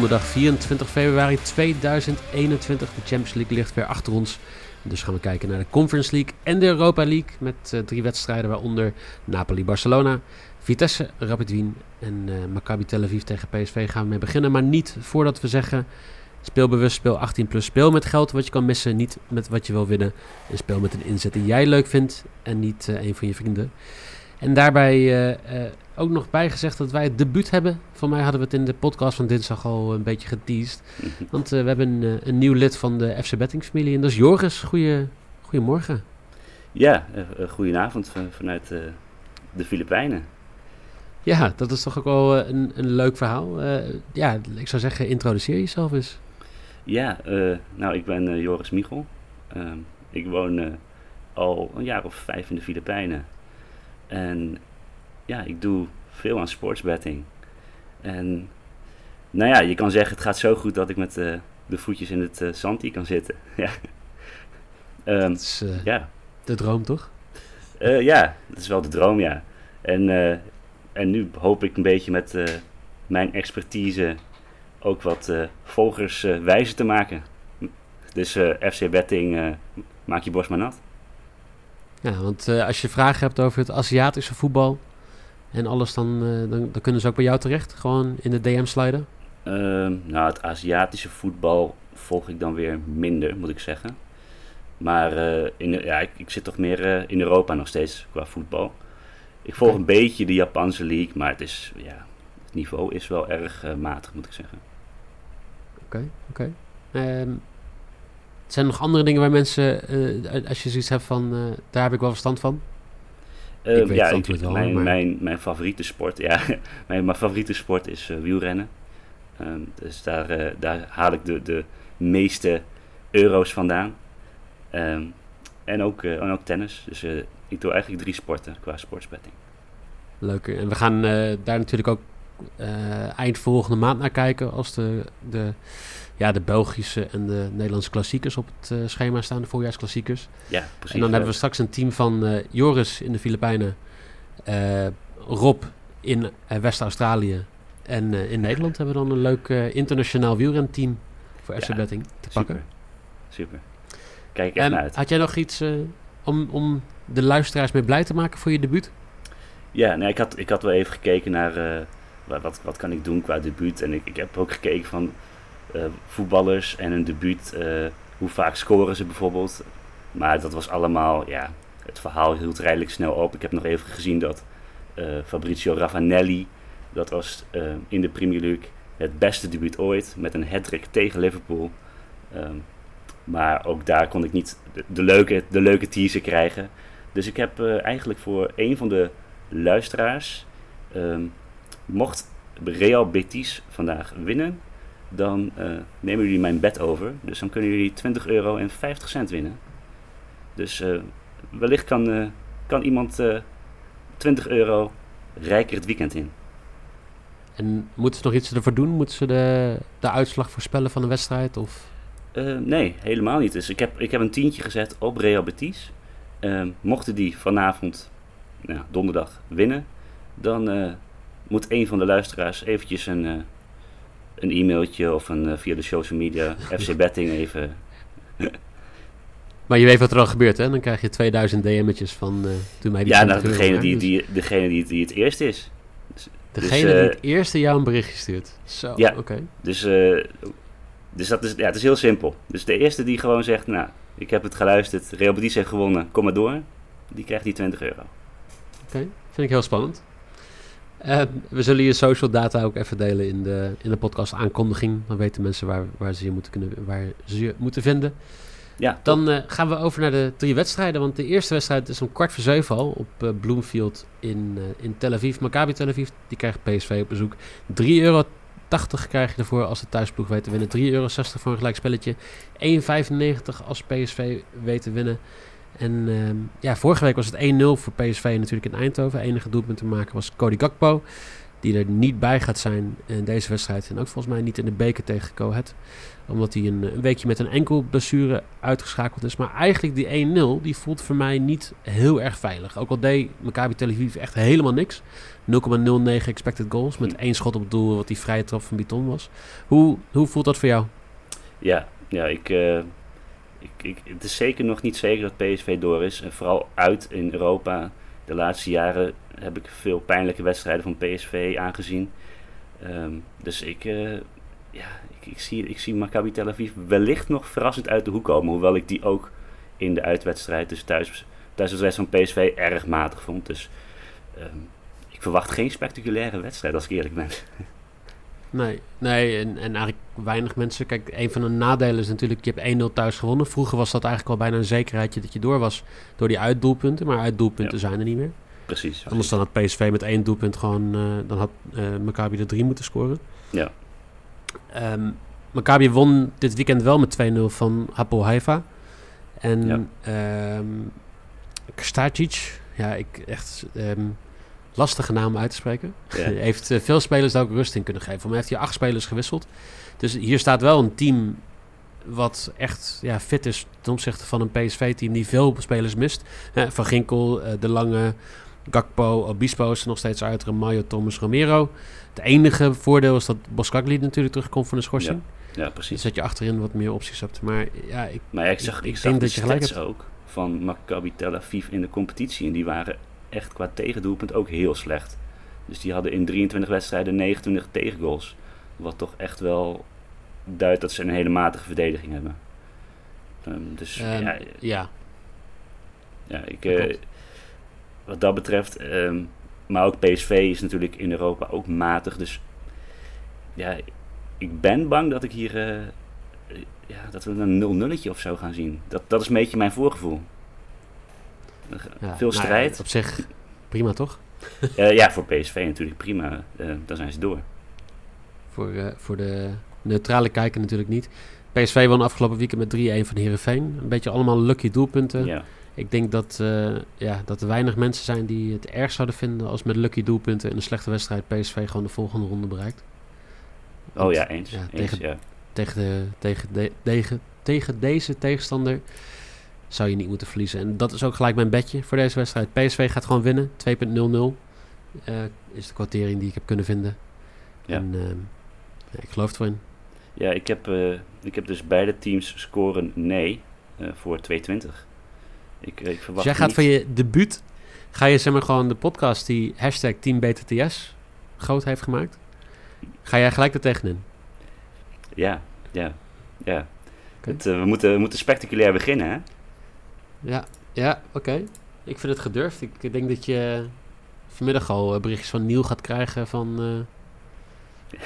donderdag 24 februari 2021. De Champions League ligt weer achter ons. Dus gaan we kijken naar de Conference League en de Europa League. Met uh, drie wedstrijden, waaronder Napoli-Barcelona, Vitesse, Rapid Wien en uh, Maccabi Tel Aviv tegen PSV gaan we mee beginnen. Maar niet voordat we zeggen, speel bewust, speel 18 plus. Speel met geld wat je kan missen, niet met wat je wil winnen. En speel met een inzet die jij leuk vindt en niet uh, een van je vrienden. En daarbij ook nog bijgezegd dat wij het debuut hebben. Voor mij hadden we het in de podcast van dinsdag al een beetje geteased. Want uh, we hebben een, een, nieuw lid van de FC Betting familie. En dat is Joris. Goeie, goedemorgen. Ja, goedenavond vanuit de Filipijnen. Ja, dat is toch ook wel een, een leuk verhaal. ja, ik zou zeggen, introduceer jezelf eens. Ja, nou ik ben Joris Michel. Ehm, ik woon al een jaar of vijf in de Filipijnen. En ja, ik doe veel aan sportsbetting. En nou ja, je kan zeggen het gaat zo goed dat ik met uh, de voetjes in het uh, zand kan zitten. ja. Um, dat is uh, ja. de droom toch? ja, dat is wel de droom, ja. En, en nu hoop ik een beetje met mijn expertise ook wat volgers wijzer te maken. Dus FC Betting, maak je borst maar nat. Ja, want als je vragen hebt over het Aziatische voetbal, en alles, dan, uh, dan, dan, kunnen ze ook bij jou terecht? Gewoon in de DM sliden? Uh, nou, het Aziatische voetbal volg ik dan weer minder, moet ik zeggen. Maar uh, in, ja, ik, ik, zit toch meer uh, in Europa nog steeds qua voetbal. Ik volg een beetje de Japanse league, maar het, is, ja, het niveau is wel erg matig, moet ik zeggen. Oké, oké. Okay. Um, zijn er nog andere dingen waar mensen, als je zoiets hebt van, daar heb ik wel verstand van? Uh, ik weet ja, ik, wel, mijn, maar... mijn, mijn favoriete sport, ja, mijn, mijn favoriete sport is uh, wielrennen. Um, dus daar, uh, daar haal ik de, de meeste euro's vandaan. Um, en, ook, en ook tennis. Dus ik doe eigenlijk drie sporten qua sportsbetting. Leuk. En we gaan daar natuurlijk ook eind volgende maand naar kijken als de, de ja, de Belgische en de Nederlandse klassiekers op het uh, schema staan, de voorjaarsklassiekers. Ja, precies. En dan hebben we straks een team van uh, Joris in de Filipijnen, uh, Rob in West-Australië en in Nederland hebben we dan een leuk internationaal wielrenteam voor FC ja, Betting te pakken. Super. Kijk echt naar uit. Had jij nog iets om, om de luisteraars mee blij te maken voor je debuut? Ja, nee, ik, had, ik had wel even gekeken naar wat, wat kan ik doen qua debuut. En ik, ik heb ook gekeken van voetballers en hun debuut. Uh, hoe vaak scoren ze bijvoorbeeld. Maar dat was allemaal, ja, het verhaal hield redelijk snel op. Ik heb nog even gezien dat uh, Fabrizio Ravanelli, dat was in de Premier League het beste debuut ooit. Met een hat tegen Liverpool. Um, maar ook daar kon ik niet de, leuke, de leuke teaser krijgen. Dus ik heb eigenlijk voor een van de luisteraars, um, mocht Real Betis vandaag winnen, dan uh, nemen jullie mijn bed over. Dus dan kunnen jullie 20 euro en 50 cent winnen. Dus uh, wellicht kan, uh, kan iemand 20 euro rijker het weekend in. En moeten ze nog iets ervoor doen? Moeten ze de, de uitslag voorspellen van de wedstrijd? Of? nee, helemaal niet. Dus ik heb, ik heb een tientje gezet op Real Betis. mochten die vanavond, nou, donderdag, winnen, dan moet een van de luisteraars eventjes een een e-mailtje of een, uh, via de social media FC Betting even. maar je weet wat er al gebeurt, hè? Dan krijg je 2000 DM'tjes van uh, toen mij die Ja, nou, degene, die, die, degene die, die het eerst is. Dus, degene dus, uh, die het eerste jou een berichtje stuurt. Zo, ja, oké. Okay. Dus, dus dat is, ja, het is heel simpel. Dus de eerste die gewoon zegt, nou, ik heb het geluisterd, Real Betis heeft gewonnen, kom maar door. Die krijgt die 20 euro. Oké, okay. vind ik heel spannend. Uh, we zullen je social data ook even delen in de, in de podcast aankondiging. Dan weten mensen waar, waar, ze, je moeten kunnen, waar ze je moeten vinden. Ja, Dan uh, gaan we over naar de drie wedstrijden. Want de eerste wedstrijd is om kwart voor zeven al op uh, Bloomfield in, in Tel Aviv. Maccabi Tel Aviv, die krijgt PSV op bezoek. 3,80 euro krijg je ervoor als de thuisploeg weet te winnen. 3,60 euro voor een gelijk spelletje. 1,95 als PSV weet te winnen. En uh, ja, vorige week was het 1-0 voor PSV natuurlijk in Eindhoven. Enige doelpunt te maken was Cody Gakpo. die er niet bij gaat zijn in deze wedstrijd. En ook volgens mij niet in de beker tegen Ahead. Omdat hij een, een weekje met een enkel blessure uitgeschakeld is. Maar eigenlijk die 1-0, die voelt voor mij niet heel erg veilig. Ook al deed Maccabi Tel Aviv echt helemaal niks. 0,09 expected goals met één schot op het doel wat die vrije trap van Biton was. Hoe, hoe voelt dat voor jou? Ja, ja ik, uh, ik, ik, het is zeker nog niet zeker dat PSV door is. En vooral uit in Europa. De laatste jaren heb ik veel pijnlijke wedstrijden van PSV aangezien. Um, dus ik, uh, ja, ik, ik, zie, ik zie Maccabi Tel Aviv wellicht nog verrassend uit de hoek komen. Hoewel ik die ook in de uitwedstrijd, dus thuis, thuiswedstrijd van PSV, erg matig vond. Dus um, ik verwacht geen spectaculaire wedstrijd, als ik eerlijk ben. Nee, nee en, en eigenlijk weinig mensen. Kijk, een van de nadelen is natuurlijk, je hebt 1-0 thuis gewonnen. Vroeger was dat eigenlijk al bijna een zekerheidje dat je door was door die uitdoelpunten. Maar uitdoelpunten ja. zijn er niet meer. Precies, precies. Anders dan had PSV met één doelpunt gewoon, uh, dan had uh, Maccabi er drie moeten scoren. Ja. Um, Maccabi won dit weekend wel met 2-0 van Hapoel Haifa. En ja. um, ja, ik echt... Um, lastige naam uit te spreken. Ja. heeft uh, veel spelers daar ook rust in kunnen geven. Maar heeft hij acht spelers gewisseld. Dus hier staat wel een team wat echt ja, fit is ten opzichte van een PSV-team die veel spelers mist. Van Ginkel, uh, De Lange, Gakpo, Obispo is er nog steeds uit. Mario, Thomas, Romero. Het enige voordeel is dat Boskakli natuurlijk terugkomt van de schorsing. Ja, ja precies. Dus dat je achterin wat meer opties hebt. Maar ja, ik, maar ja, ik zag, ik, denk dat je gelijk hebt. ook van Maccabi Tel Aviv in de competitie. En die waren echt qua tegendoelpunt ook heel slecht. Dus die hadden in 23 wedstrijden 29 tegengoals. Wat toch echt wel duidt dat ze een hele matige verdediging hebben. Um, dus um, ja, ja. ja ik, uh, wat dat betreft. Um, maar ook PSV is natuurlijk in Europa ook matig. Dus ja, ik ben bang dat ik hier. Uh, ja, dat we een 0 nulletje of zo gaan zien. Dat, dat is een beetje mijn voorgevoel. Ja, Veel strijd. Nou, op zich prima, toch? uh, ja, voor PSV natuurlijk prima. Uh, dan zijn ze door. Voor, uh, voor de neutrale kijker natuurlijk niet. PSV won afgelopen weekend met 3-1 van Herenveen. Een beetje allemaal lucky doelpunten. Ja. Ik denk dat, ja, dat er weinig mensen zijn die het erg zouden vinden als met lucky doelpunten in een slechte wedstrijd PSV gewoon de volgende ronde bereikt. Want, oh ja, eens. Ja, eens tegen, ja. Tegen, de, tegen, de, tegen, tegen deze tegenstander zou je niet moeten verliezen. En dat is ook gelijk mijn bedje voor deze wedstrijd. PSV gaat gewoon winnen. 2.00 uh, is de kwartering die ik heb kunnen vinden. Ja. En uh, ja, ik geloof erin. Ja, ik heb, uh, ik heb dus beide teams scoren nee uh, voor 220. Ik, ik verwacht dus jij gaat niet... van je debuut, ga je zeg maar gewoon de podcast die hashtag Team BTTS groot heeft gemaakt. Ga jij gelijk er tegenin? Ja, ja, ja. Okay. Het, we, moeten, we moeten spectaculair beginnen, hè? Ja, ja oké. Okay. Ik vind het gedurfd. Ik, denk dat je vanmiddag al uh, berichtjes van Niel gaat krijgen van... Uh,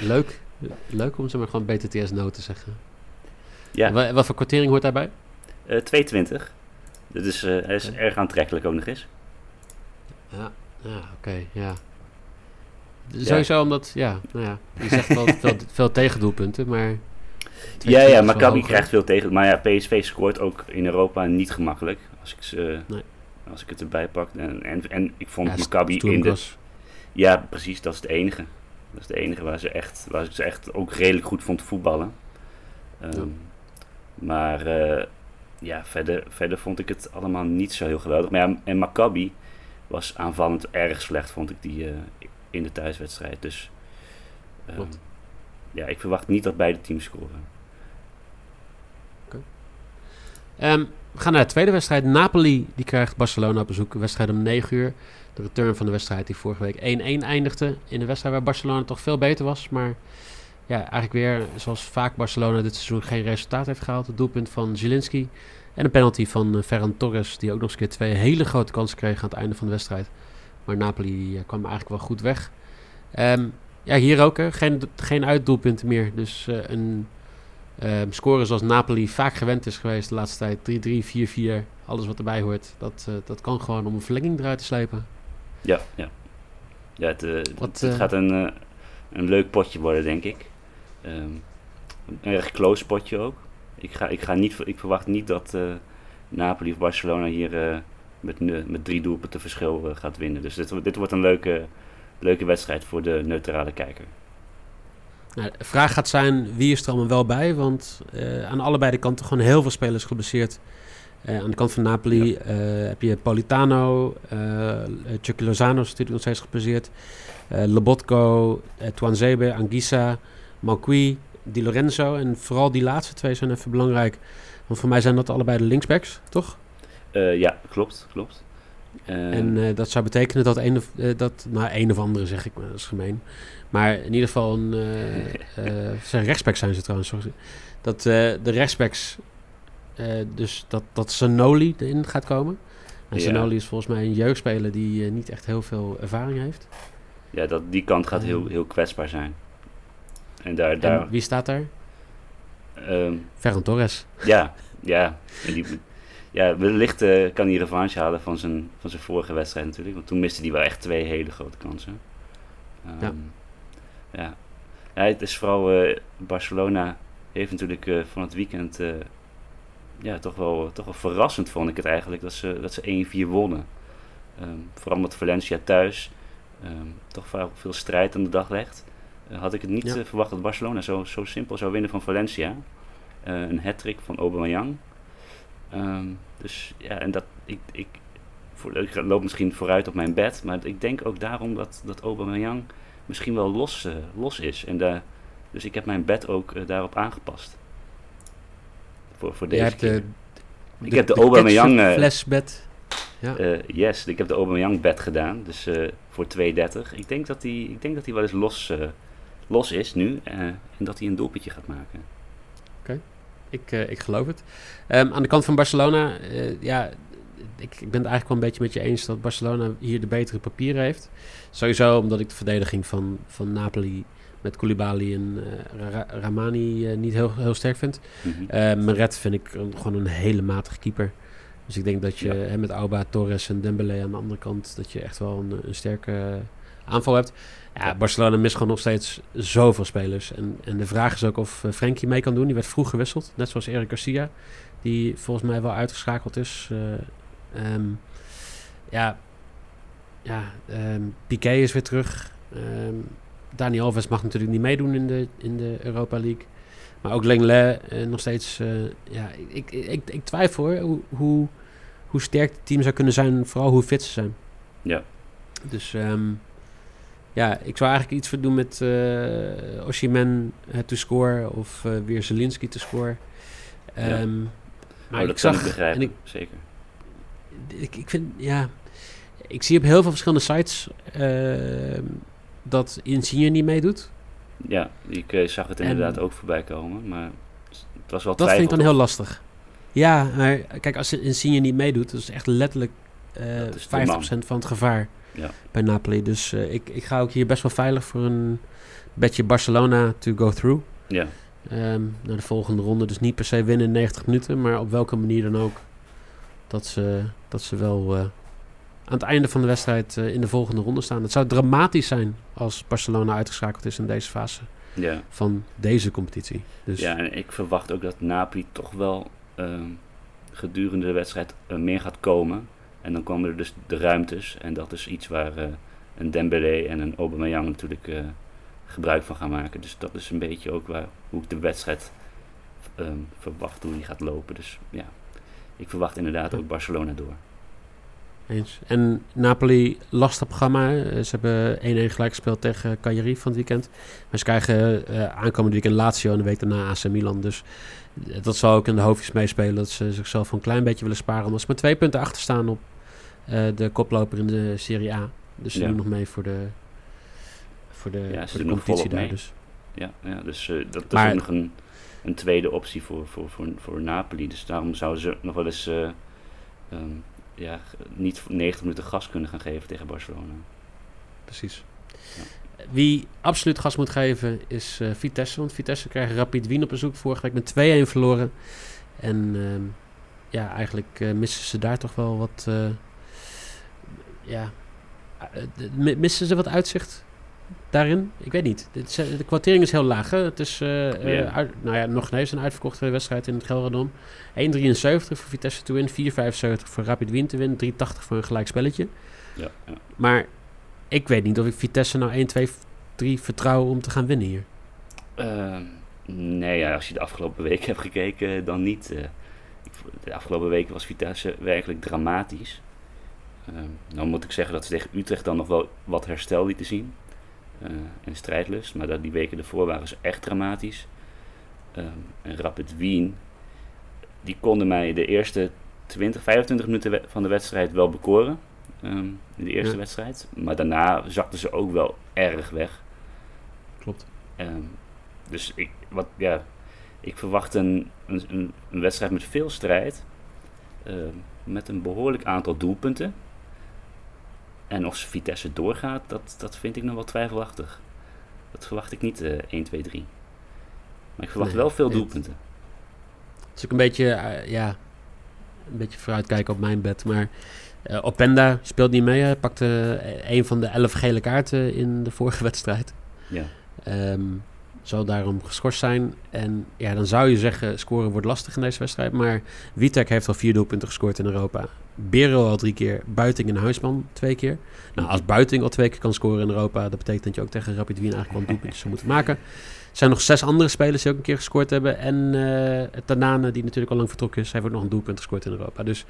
leuk. Leuk om ze maar gewoon BTTS no te zeggen. Ja. Wat, wat voor kwartering hoort daarbij? Uh, 220. Dus hij is okay. erg aantrekkelijk ook nog eens. Ja, ja oké, okay, ja. Sowieso ja. omdat, ja, nou ja, je zegt wel veel, veel tegendoelpunten, maar... Ja, ja, Maccabi krijgt veel tegen. Maar ja, PSV scoort ook in Europa niet gemakkelijk. Als ik, ze, nee. als ik het erbij pak. En, en, en ik vond ja, Maccabi in de... Ja, precies. Dat is het enige. Dat is het enige waar ze echt, waar ze echt ook redelijk goed vond voetballen. Um, ja. Maar uh, ja, verder, verder vond ik het allemaal niet zo heel geweldig. Maar ja, en Maccabi was aanvallend erg slecht, vond ik die uh, in de thuiswedstrijd. Dus um, ja, ik verwacht niet dat beide teams scoren. Um, we gaan naar de tweede wedstrijd. Napoli die krijgt Barcelona op bezoek. Wedstrijd om 9 uur. De return van de wedstrijd die vorige week 1-1 eindigde. In een wedstrijd waar Barcelona toch veel beter was. Maar ja, eigenlijk weer zoals vaak Barcelona dit seizoen geen resultaat heeft gehaald. Het doelpunt van Zielinski. En een penalty van uh, Ferran Torres. Die ook nog eens een keer twee hele grote kansen kreeg aan het einde van de wedstrijd. Maar Napoli uh, kwam eigenlijk wel goed weg. Um, ja, hier ook. Hè. Geen, geen uitdoelpunten meer. Dus uh, een Um, scoren zoals Napoli vaak gewend is geweest de laatste tijd. 3-3, 4-4, alles wat erbij hoort. Dat, uh, dat kan gewoon om een verlenging eruit te slepen. Ja, ja. ja het, uh, wat, het, het gaat een, uh, een leuk potje worden, denk ik. Um, een erg close potje ook. Ik, ga, ik, ga niet, ik verwacht niet dat Napoli of Barcelona hier met, met drie doelpunten verschil gaat winnen. Dus dit, dit wordt een leuke, leuke wedstrijd voor de neutrale kijker. Nou, de vraag gaat zijn, wie is er allemaal wel bij? Want aan allebei de kanten gewoon heel veel spelers geblesseerd. Uh, aan de kant van Napoli ja. uh, heb je Politano, uh, Chucky Lozano is natuurlijk nog steeds gebaseerd. Lobotko, uh, Tuanzebe, Anguissa, Malqui, Di Lorenzo. En vooral die laatste twee zijn even belangrijk. Want voor mij zijn dat allebei de linksbacks, toch? ja, klopt, klopt. En dat zou betekenen dat een of, dat, nou, een of andere zeg ik, maar dat is gemeen. Maar in ieder geval een, zijn rechtsbacks zijn ze trouwens. Dat de rechtsbacks dus dat, dat Sanoli erin gaat komen. En ja. Sanoli is volgens mij een jeugdspeler die niet echt heel veel ervaring heeft. Ja, dat, die kant gaat heel, heel kwetsbaar zijn. En, daar, en daar, wie staat daar? Um, Ferran Torres. Ja, ja. En die, ja wellicht uh, kan hij revanche halen van zijn, van zijn vorige wedstrijd natuurlijk. Want toen miste hij wel echt twee hele grote kansen. Um, ja. ja. ja. Het is vooral Barcelona heeft natuurlijk van het weekend ja, toch, wel, toch wel verrassend vond ik het eigenlijk dat ze, dat ze 1-4 wonnen. Um, vooral met Valencia thuis um, toch veel strijd aan de dag legt. Had ik het niet ja. verwacht dat Barcelona zo, zo simpel zou winnen van Valencia. Een hat-trick van Aubameyang. Um, dus ja, en dat ik, ik, voor, ik loop misschien vooruit op mijn bed, maar ik denk ook daarom dat, dat Aubameyang misschien wel los, los is. En de, dus ik heb mijn bed ook daarop aangepast voor, voor deze hebt keer. de, ik heb de, de Aubameyang... Uh, flashbed. Ja. Yes, ik heb de Aubameyang bed gedaan. Dus voor 2,30. Ik denk dat hij ik denk dat hij wel eens los, los is nu. en dat hij een doelpuntje gaat maken. Oké, okay. Ik, ik geloof het. Um, aan de kant van Barcelona, ja, ik, ik, ben het eigenlijk wel een beetje met je eens dat Barcelona hier de betere papieren heeft. Sowieso omdat ik de verdediging van, van Napoli met Koulibaly en uh, Ra Ramani niet heel, heel sterk vind. Mm -hmm. Meret vind ik gewoon een hele matige keeper. Dus ik denk dat je ja. hè, met Auba, Torres en Dembele aan de andere kant... dat je echt wel een, een sterke aanval hebt. Ja, Barcelona mist gewoon nog steeds zoveel spelers. En, en de vraag is ook of Frenkie mee kan doen. Die werd vroeg gewisseld, net zoals Eric Garcia. Die volgens mij wel uitgeschakeld is. Um, ja, ja um, Piqué is weer terug. Um, Dani Alves mag natuurlijk niet meedoen in de, in de Europa League. Maar ook Lenglet uh, nog steeds... Uh, ja, ik, ik, ik, ik twijfel hoe, hoe, hoe sterk het team zou kunnen zijn. Vooral hoe fit ze zijn. Ja. Dus um, ja, ik zou eigenlijk iets voor doen met uh, Oshimen te scoren. Of weer Zelinski te scoren. Um, ja. Maar oh, dat ik zag, ik begrijpen, ik, zeker. Ik, ik vind, ja... Ik zie op heel veel verschillende sites uh, dat Insigne niet meedoet. Ja, ik uh, zag het inderdaad en ook voorbij komen, maar het was wel Dat vind ik dan heel lastig. Ja, maar kijk, als Insigne niet meedoet, dat is echt letterlijk 50% van het gevaar ja. bij Napoli. Dus uh, ik, ik ga ook hier best wel veilig voor een bedje Barcelona to go through. Ja. Um, naar de volgende ronde. Dus niet per se winnen in 90 minuten, maar op welke manier dan ook. Dat ze, dat ze wel uh, aan het einde van de wedstrijd uh, in de volgende ronde staan. Het zou dramatisch zijn als Barcelona uitgeschakeld is in deze fase ja. van deze competitie. Dus Ja, en ik verwacht ook dat Napoli toch wel uh, gedurende de wedstrijd meer gaat komen. En dan komen er dus de ruimtes. En dat is iets waar uh, een Dembélé en een Aubameyang natuurlijk uh, gebruik van gaan maken. Dus dat is een beetje ook waar, hoe ik de wedstrijd um, verwacht hoe die gaat lopen. Dus ja, ik verwacht inderdaad ook Barcelona door. Eens. En Napoli, lastig programma. Ze hebben 1-1 gelijk gespeeld tegen Cagliari van het weekend. Maar ze krijgen uh, aankomende weekend Lazio en de week daarna AC Milan. Dus dat zal ook in de hoofdjes meespelen. Dat ze zichzelf een klein beetje willen sparen. Omdat ze met twee punten achter staan op de koploper in de Serie A. Dus ze Ja. doen nog mee voor de, voor de, Ja, voor competitie daar. mee. Dus. Ja, ja dus uh, dat, dat Maar- is nog een, een tweede optie voor, voor, voor, voor Napoli. Dus daarom zouden ze nog wel eens uh, um, ja, niet 90 minuten gas kunnen gaan geven tegen Barcelona. Precies. Wie absoluut gas moet geven is uh, Vitesse. Want Vitesse krijgt Rapid Wien op bezoek. Vorige week met 2-1 verloren. En uh, ja, eigenlijk uh, missen ze daar toch wel wat... ja, missen ze wat uitzicht daarin? Ik weet niet. De, kwartering is heel laag. Hè? Het is Ja. uit, nou ja, nog ineens een uitverkochte wedstrijd in het Gelredome. 1,73 voor Vitesse te win. 4,75 voor Rapid Wien te win. 3,80 voor een gelijk spelletje. Ja, ja. Maar ik weet niet of ik Vitesse nou 1, 2, 3 vertrouw om te gaan winnen hier. Uh, nee, ja, als je de afgelopen weken hebt gekeken, dan niet. Uh, de afgelopen weken was Vitesse werkelijk dramatisch. Nou moet ik zeggen dat ze tegen Utrecht dan nog wel wat herstel lieten zien. Uh, en strijdlust. Maar dat die weken ervoor waren ze echt dramatisch. Ehm, en Rapid Wien, die konden mij de eerste 20, 25 minuten van de wedstrijd wel bekoren. Um, in de eerste wedstrijd. Maar daarna zakten ze ook wel erg weg. Klopt. Um, dus ik, wat, ja, ik verwacht een, een, een wedstrijd met veel strijd. Uh, met een behoorlijk aantal doelpunten. En of Vitesse doorgaat, dat, dat vind ik nog wel twijfelachtig. Dat verwacht ik niet uh, 1, 2, 3. Maar ik verwacht nee, wel veel doelpunten. Het is ook een beetje, uh, ja, een beetje vooruitkijken op mijn bed. Maar uh, Openda speelt niet mee. Hij pakte een van de elf gele kaarten in de vorige wedstrijd. Ja. Um, zal daarom geschorst zijn. En ja, dan zou je zeggen, scoren wordt lastig in deze wedstrijd. Maar Witek heeft al vier doelpunten gescoord in Europa. Bero al drie keer. Buiting en Huisman twee keer. Nou, als Buiting al twee keer kan scoren in Europa... dat betekent dat je ook tegen Rapid Wien eigenlijk wel doelpuntjes zou moeten maken. Er zijn nog zes andere spelers die ook een keer gescoord hebben. En uh, Tanane, die natuurlijk al lang vertrokken is... heeft ook nog een doelpunt gescoord in Europa. Dus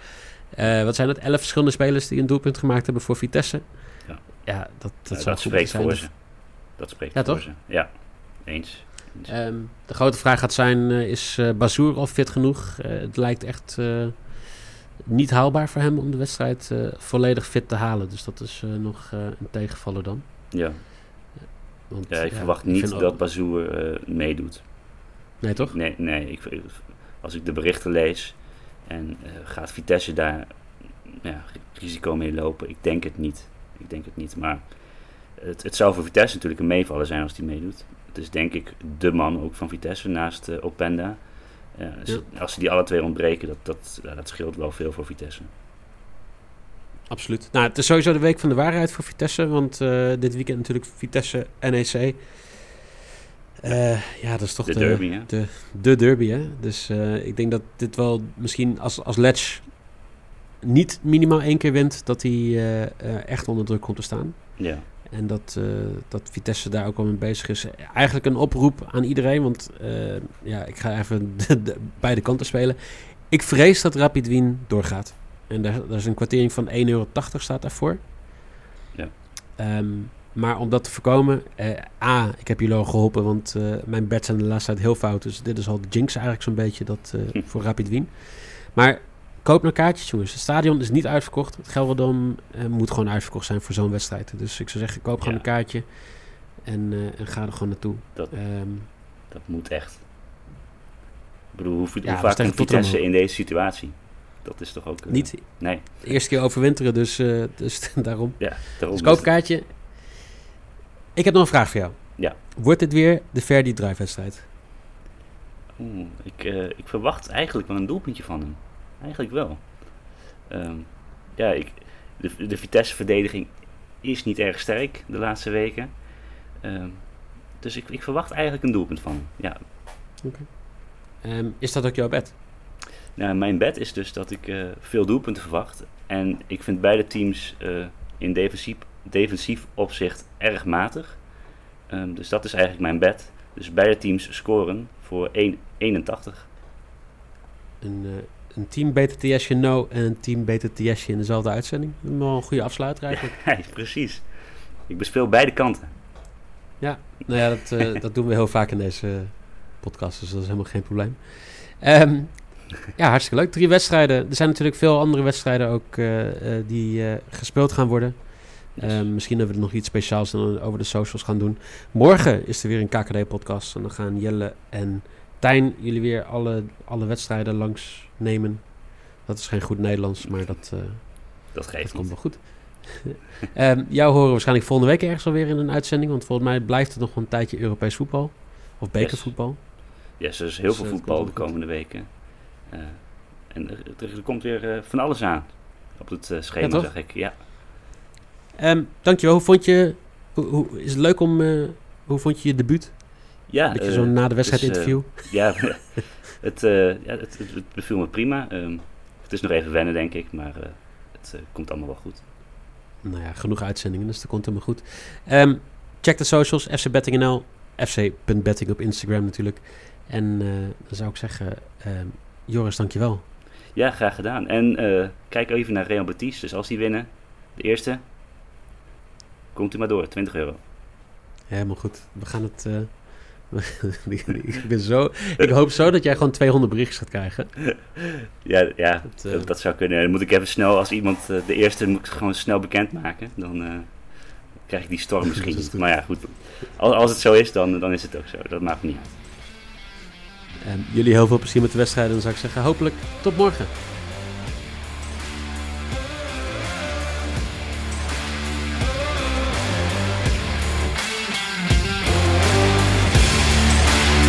uh, wat zijn dat? Elf verschillende spelers die een doelpunt gemaakt hebben voor Vitesse. Ja, ja dat, dat, ja, zou dat spreekt voor ze. Dat spreekt ja, voor toch? ze. Ja, eens. eens. Um, de grote vraag gaat zijn, uh, is Bazoer al fit genoeg? Het lijkt echt niet haalbaar voor hem om de wedstrijd volledig fit te halen. Dus dat is nog een tegenvaller dan. Ja. Want, ja, ik verwacht niet dat ook... Bazoer meedoet. Nee, toch? Nee, nee ik, als ik de berichten lees en gaat Vitesse daar ja, risico mee lopen? Ik denk het niet. Ik denk het niet, maar het, het zou voor Vitesse natuurlijk een meevaller zijn als hij meedoet. Het is denk ik de man ook van Vitesse naast Openda. Dus ja. Als ze die alle twee ontbreken, dat, dat, dat scheelt wel veel voor Vitesse. Absoluut. Nou, het is sowieso de week van de waarheid voor Vitesse. Want uh, dit weekend natuurlijk Vitesse NEC. Uh, ja, dat is toch de, de derby, hè? De, de derby, hè? Dus uh, ik denk dat dit wel misschien als, als Letch niet minimaal één keer wint, dat hij echt onder druk komt te staan. Ja. En dat, uh, dat Vitesse daar ook al mee bezig is. Eigenlijk een oproep aan iedereen, want uh, ja, ik ga even de, de, beide kanten spelen. Ik vrees dat Rapid Wien doorgaat. En daar, daar is een kwartering van 1,80 euro staat daarvoor. Ja. Um, maar om dat te voorkomen, uh, A, ik heb jullie al geholpen, want uh, mijn bets zijn de laatste tijd heel fout. Dus dit is al de jinx eigenlijk zo'n beetje dat, uh, hm. voor Rapid Wien. Maar koop naar kaartjes, jongens. Het stadion is niet uitverkocht. Het Gelredome uh, moet gewoon uitverkocht zijn voor zo'n wedstrijd. Dus ik zou zeggen, koop gewoon ja. een kaartje en, uh, en, ga er gewoon naartoe. Dat, um, dat moet echt. Ik bedoel, hoe, ja, hoe vaak komt Vitesse in deze situatie? Dat is toch ook... Uh, niet nee. de eerste keer overwinteren, dus, dus daarom. Ja, daarom dus koop kaartje. Ik heb nog een vraag voor jou. Ja. Wordt dit weer de Verdi Drive-wedstrijd? Oeh, ik, ik verwacht eigenlijk wel een doelpuntje van hem. Eigenlijk wel. Um, ja, ik, de, de Vitesse-verdediging is niet erg sterk de laatste weken. Um, dus ik, ik, verwacht eigenlijk een doelpunt van. Ja. Okay. Um, is dat ook jouw bed? Nou, mijn bed is dus dat ik uh, veel doelpunten verwacht. En ik vind beide teams uh, in defensief, defensief opzicht erg matig. dus dat is eigenlijk mijn bed. Dus beide teams scoren voor 1, 81. Een, uh, een team BTTSje no en een team BTTSje in dezelfde uitzending. Wel een goede afsluiter eigenlijk. Ja, precies. Ik bespeel beide kanten. Ja, nou ja, dat, uh, dat doen we heel vaak in deze podcast, dus dat is helemaal geen probleem. Um, ja, hartstikke leuk. Drie wedstrijden. Er zijn natuurlijk veel andere wedstrijden ook uh, uh, die gespeeld gaan worden. Um, misschien hebben we er nog iets speciaals over de socials gaan doen. Morgen is er weer een KKD-podcast en dan gaan Jelle en Tijn jullie weer alle, alle wedstrijden langs nemen. Dat is geen goed Nederlands, maar dat, uh, dat, geeft dat komt wel goed. um, jou horen waarschijnlijk volgende week ergens alweer in een uitzending. Want volgens mij blijft het nog een tijdje Europees voetbal. Of bekervoetbal. Ja, yes. er is heel dus, veel voetbal de komende weken. Uh, en er, er, komt weer uh, van alles aan. Op het schema, ja, zeg ik. Ja. Um, dankjewel. Hoe vond je... Hoe, hoe, is het leuk om... hoe vond je je debuut? Ja, beetje zo'n na de wedstrijd dus, interview. ja, het, uh, ja, het, het, het, beviel me prima. Um, het is nog even wennen, denk ik, maar uh, het uh, komt allemaal wel goed. nou ja, genoeg uitzendingen, dus dat komt helemaal goed. Ehm, check de socials, FC Betting fc.betting op Instagram natuurlijk. En dan zou ik zeggen, uh, Joris, dankjewel. Ja, graag gedaan. En uh, kijk even naar Real Betis. Dus als die winnen, de eerste, komt u maar door, 20 euro. Helemaal goed. We gaan het... Uh, ik, ben zo, ik hoop zo dat jij gewoon 200 berichtjes gaat krijgen. Ja, ja dat, uh, dat, zou kunnen. Dan moet ik even snel, als iemand de eerste moet ik gewoon snel bekendmaken. Dan krijg ik die storm misschien. Maar ja, goed. Als, als het zo is, dan, dan is het ook zo. Dat maakt niet uit. En jullie heel veel plezier met de wedstrijden. Dan zou ik zeggen, hopelijk tot morgen.